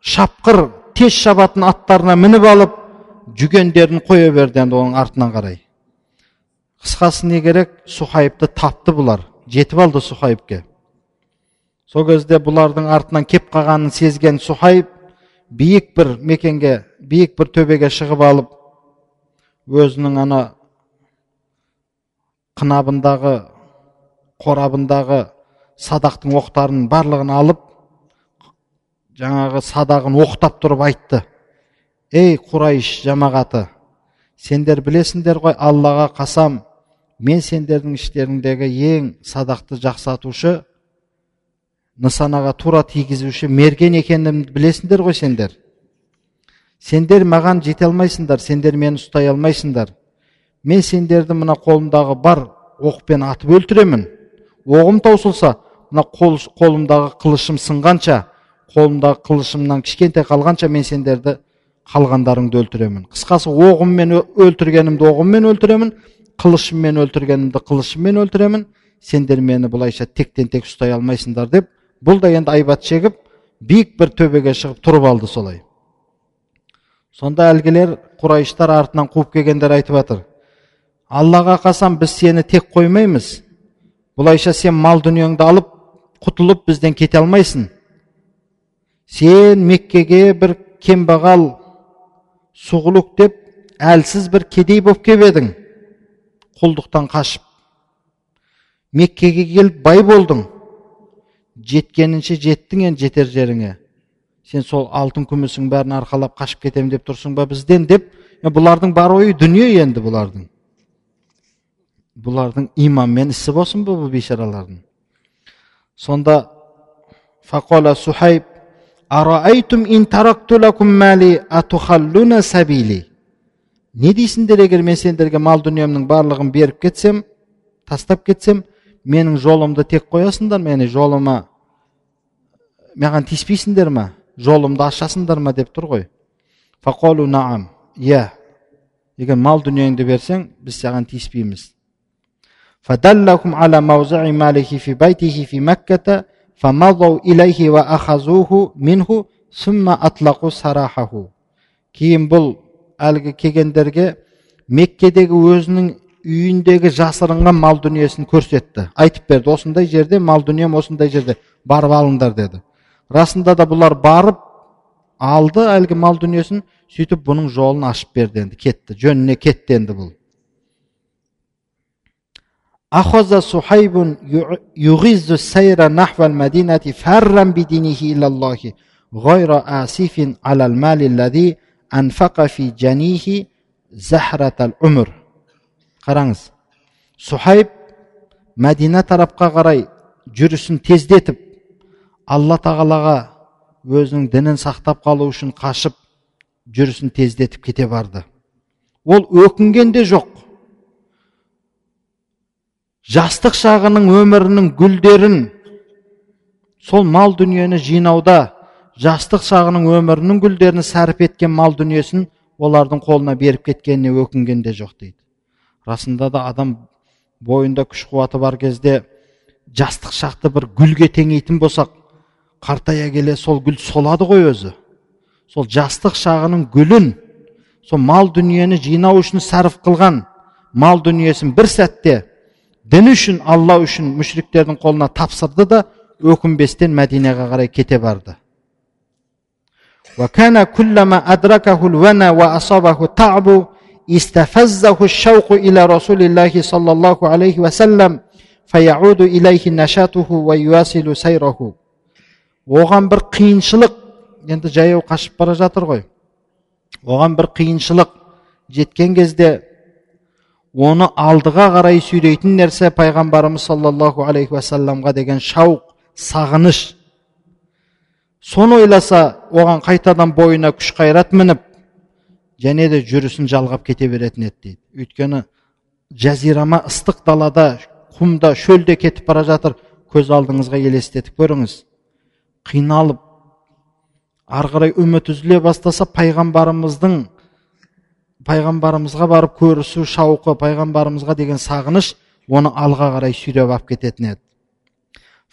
шапқыр тез шабатын аттарына мініп алып жүгендерін қоя берді енді оның артынан қарай. Қысқасы не керек? Сухайыпты тапты бұлар. Жетіп алды сухайыпке. Сол кезде бұлардың артынан кеп қалғанын сезген сұхайып биік бір мекенге биік бір төбеге шығып алып өзінің ана қынабындағы қорабындағы садақтың оқтарын барлығын алып жаңағы садағын оқтап тұрып айтты. Ей құрайш жамағаты сендер білесіңдер ғой аллаға қасам мен сендердің іштеріңдегі ең садақты жақсатушы нысанаға тура тигізуші мерген екенімді білесіңдер ғой сендер. Сендер маған жете алмайсыңдар сендер мені ұстай алмайсыңдар. Мен сендерді мына қолымдағы бар оқпен атып өлтіремін. Оғым таусылса мына қол, қолымдағы қылышым сынғанша қолымдағы қылышымнан кішкентай қалғанша мен сендерді қалғандарыңды өлтіремін. Қысқасы оғыммен өлтіргенімді оғыммен өлтіремін қылышыммен өлтіргенімді қылышыммен өлтіремін. Сендер мені бұлайша тектен тек ұстай алмайсыңдар деп бұл да енді айбат шегіп биік бір төбеге шығып тұрып алды солай. Сонда әлгілер құрайыштар артынан қуып келгендер айтып жатыр аллаға қасам біз сені тек қоймаймыз. Бұлайша сен мал дүниеңді алып құтылып бізден кете алмайсың. Сен меккеге бір кембағал сұғылық деп әлсіз бір кедей болып келіп едің құлдықтан қашып меккеге келіп бай болдың жеткенінше жеттің енді жетер жеріңе сен сол алтын күмісің бәрін арқалап қашып кетемін деп тұрсың ба бізден деп бұлардың бар ойы дүние енді бұлардың бұлардың иманмен ісі болсын ба бұл бейшаралардың сонда фақола сухайб араайтум ин мали сабили не дейсіңдер егер мен сендерге мал дүниемнің барлығын беріп кетсем тастап кетсем менің жолымды тек қоясыңдар мені жолыма маған тиіспейсіңдер ма жолымды ашасыңдар ма деп тұр ғой фақолу наам иә егер мал дүниеңді берсең біз саған тиіспейміз فدلهم على موضع ماله في بيته في مكة فمضوا إليه وأخذوه منه ثم أطلقوا سراحه кейін бұл әлгі келгендерге меккедегі өзінің үйіндегі жасырынған мал дүниесін көрсетті айтып берді осындай жерде мал дүнием осындай жерде барып алыңдар деді расында да бұлар барып алды әлгі мал дүниесін сөйтіп бұның жолын ашып берді енді кетті жөніне кетті енді бұл أخذ صحيب يغز السير نحو المدينة فرا بدينه إلى الله غير آسف على المال الذي أنفق في جنيه زحرة العمر қараңыз сухайб мәдина тарапқа қарай жүрісін тездетіп алла тағалаға өзінің дінін сақтап қалу үшін қашып жүрісін тездетіп кете барды ол өкінген де жоқ жастық шағының өмірінің гүлдерін сол мал дүниені жинауда жастық шағының өмірінің гүлдерін сәріп еткен мал дүниесін олардың қолына беріп кеткеніне өкінген де жоқ дейді. Расында да адам бойында күш қуаты бар кезде жастық шақты бір гүлге теңейтін болсақ қартая келе сол гүл солады ғой өзі. Сол жастық шағының гүлін сол мал дүниені жинау үшін сарып қылған мал дүниесін бір сәтте дін үшін алла үшін мүшриктердің қолына тапсырды да өкінбестен мәдинеге қарай кете барды وكان كلما أدركه الونى وأصابه تعب استفزه الشوق إلى رسول الله صلى الله عليه وسلم فيعود إليه نشاطه ويواصل سيره оған бір қиыншылық енді жаяу қашып бара жатыр ғой оған бір қиыншылық жеткен кезде оны алдыға қарай сүйрейтін нәрсе пайғамбарымыз саллаллаху алейхи уассаламға деген шауқ сағыныш. Соны ойласа оған қайтадан бойына күш қайрат мініп және де жүрісін жалғап кете беретін еді дейді. Өйткені жазирама ыстық далада құмда шөлде кетіп бара жатыр көз алдыңызға елестетіп көріңіз. Қиналып ары қарай үміт үзіле бастаса пайғамбарымыздың пайғамбарымызға барып көрісу шауқы пайғамбарымызға деген сағыныш оны алға қарай сүйреп алып кететін еді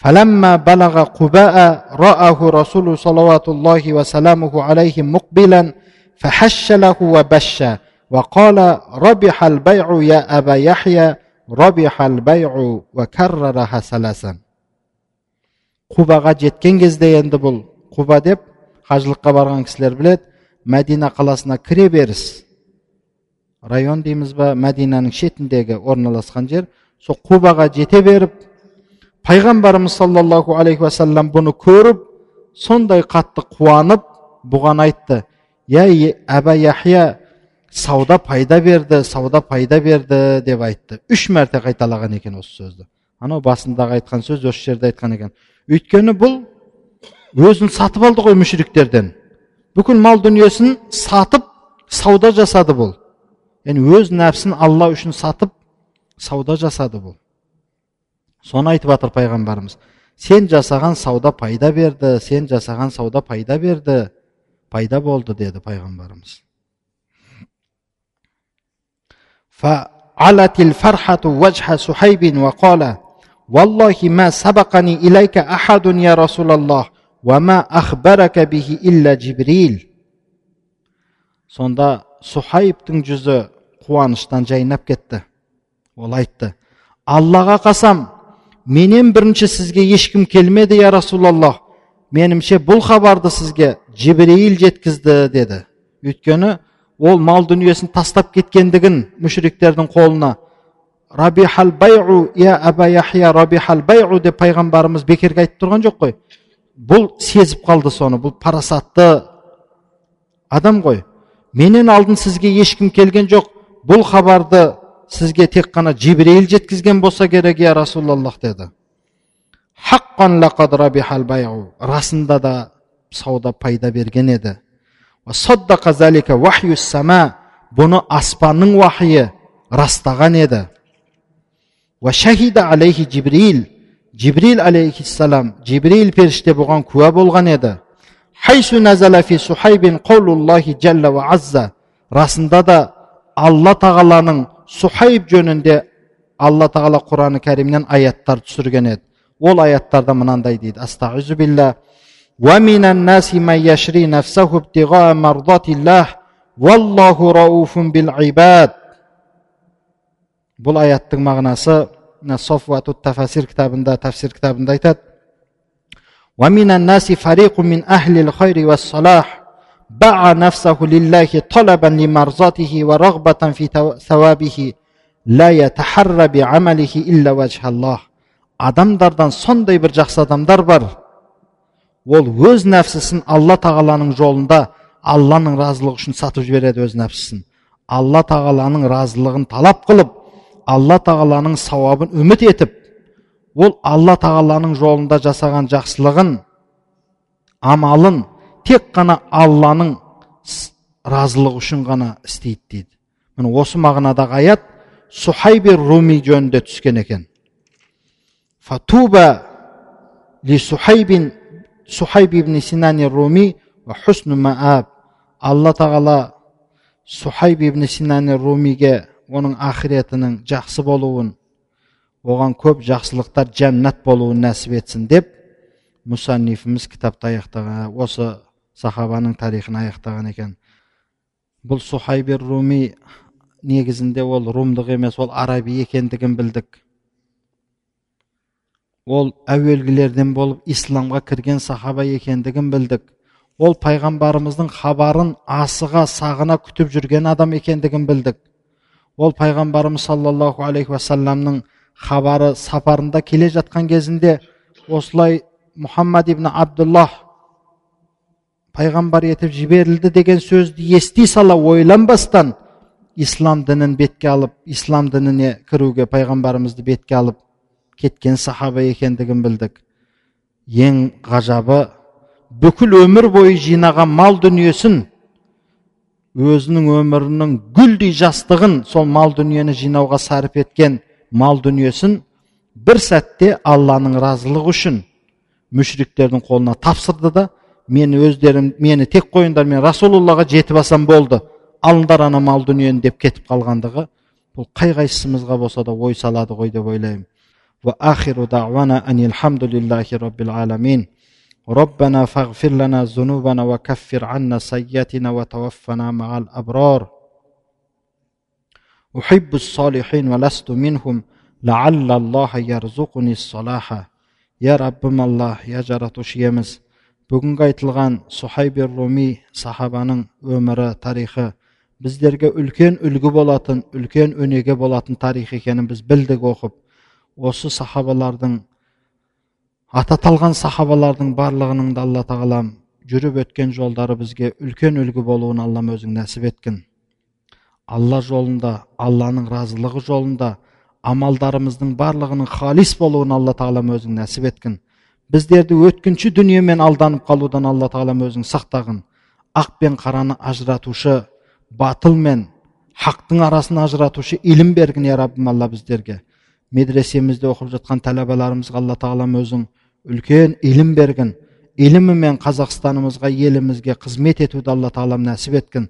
فلما بلغ قباء رآه رسول صلوات الله وسلامه عليه مقبلا فحش له وبش وقال ربح البيع يا أبا يحيى ربح البيع وكررها ثلاثا қубаға жеткен кезде енді бұл құба деп қажылыққа барған кісілер біледі мәдина қаласына кіре беріс район дейміз ба мәдинаның шетіндегі орналасқан жер сол қубаға жете беріп пайғамбарымыз саллаллаху алейхи уассалам бұны көріп сондай қатты қуанып бұған айтты я әба яхия сауда пайда берді сауда пайда берді деп айтты үш мәрте қайталаған екен осы сөзді анау басындағы айтқан сөз осы жерде айтқан екен өйткені бұл өзін сатып алды ғой мүшіриктерден бүкіл мал дүниесін сатып сауда жасады бұл яғни өз нәпсін алла үшін сатып сауда жасады бұл соны айтып жатыр пайғамбарымыз сен жасаған сауда пайда берді сен жасаған сауда пайда берді пайда болды деді пайғамбарымыз فعلت الفرحة وجه سحيب وقال والله ما سبقني إليك أحد يا رسول الله وما أخبرك به إلا جبريل сонда сухайыптың жүзі қуаныштан жайнап кетті. Ол айтты аллаға қасам менен бірінші сізге ешкім келмеді я расулаллах. Менімше бұл хабарды сізге жібірейіл жеткізді деді. Өйткені ол мал дүниесін тастап кеткендігін мүшіриктердің қолына рабихал байу я аба яхия рабихал байу деп пайғамбарымыз бекерге айтып тұрған жоқ қой. Бұл сезіп қалды соны бұл парасатты адам ғой менен алдын сізге ешкім келген жоқ бұл хабарды сізге тек қана жибірейіл жеткізген болса керек я расулаллах деді. Расында да сауда пайда берген еді. Бұны аспанның уахйы растаған еді. Шахида алейхи жибрил жибрил алейхиссалам жибрил періште бұған куә болған еді. Хайсу назала фи ва расында да алла тағаланың сухайб жөнінде алла тағала құраны кәрімнен аяттар түсірген еді ол аяттарда мынандай дейді астағизу билля ومن الناس من يشري نفسه ابتغاء مرضات الله والله رؤوف بالعباد бұл аяттың мағынасы софуату тафасир кітабында тафсир кітабында айтады ومن الناس فريق من أهل الخير والصلاح باع نفسه لله طلبا لمرضاته ورغبة في ثوابه адамдардан сондай бір жақсы адамдар бар ол өз нәпсісін алла тағаланың жолында алланың разылығы үшін сатып жібереді өз нәпсісін алла тағаланың разылығын талап қылып алла тағаланың сауабын үміт етіп ол алла тағаланың жолында жасаған жақсылығын амалын тек қана алланың разылығы үшін ғана істейді дейді. Міне осы мағынадағы аят сухайби руми жөнінде түскен екен. Фатуба ли сухайбин сухайб ибн синани руми алла тағала сухайб ибн синани румиге оның ақиретінің жақсы болуын оған көп жақсылықтар жәннат болуын нәсіп етсін деп мұсаннифіміз кітапты аяқтаған. Осы сахабаның тарихын аяқтаған екен. Бұл сухайбер руми негізінде ол румдық емес ол араби екендігін білдік. Ол әуелгілерден болып исламға кірген сахаба екендігін білдік. Ол пайғамбарымыздың хабарын асыға сағына күтіп жүрген адам екендігін білдік. Ол пайғамбарымыз саллаллаху алейхи уассаламның хабары сапарында келе жатқан кезінде осылай мұхаммад ибн абдуллах пайғамбар етіп жіберілді деген сөзді ести сала ойланбастан ислам дінін бетке алып ислам дініне кіруге пайғамбарымызды бетке алып кеткен сахаба екендігін білдік ең ғажабы бүкіл өмір бойы жинаған мал дүниесін өзінің өмірінің гүлдей жастығын сол мал дүниені жинауға сарып еткен мал дүниесін бір сәтте алланың разылығы үшін мүшриктердің қолына тапсырды да мені өздерің мені тек қойыңдар мен расулуллаға жетіп алсам болды алыңдар ана мал дүниені деп кетіп қалғандығы бұл қай қайсымызға болса да ой салады ғой деп ойлаймын وآخر دعوانا أن الحمد لله رب العالمين ربنا فاغفر لنا ذنوبنا وكفر عنا سيئاتنا وتوفنا مع الأبرار أحب الصالحين ولست منهم لعل الله يرزقني الصلاح يا رب الله يا жаратушы бүгінгі айтылған сухайбер руми сахабаның өмірі тарихы біздерге үлкен үлгі болатын үлкен өнеге болатын тарих екенін біз білдік оқып осы сахабалардың ататалған сахабалардың барлығының да алла тағалам жүріп өткен жолдары бізге үлкен үлгі болуын аллам өзің нәсіп еткін алла жолында алланың разылығы жолында амалдарымыздың барлығының халис болуын алла тағалам өзің нәсіп еткін біздерді өткінші дүниемен алданып қалудан алла тағалам өзің сақтағын ақ пен қараны ажыратушы батыл мен хақтың арасын ажыратушы илім бергін я раббым алла біздерге. Медресемізде оқып жатқан тәләбаларымызға алла тағалам өзің үлкен илім бергін илімімен қазақстанымызға елімізге қызмет етуді алла тағалам нәсіп еткін.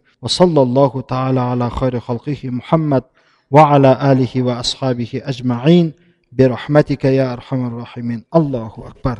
Хайри алихи асхабихи برحمتك يا أرحم الراحمين. الله أكبر.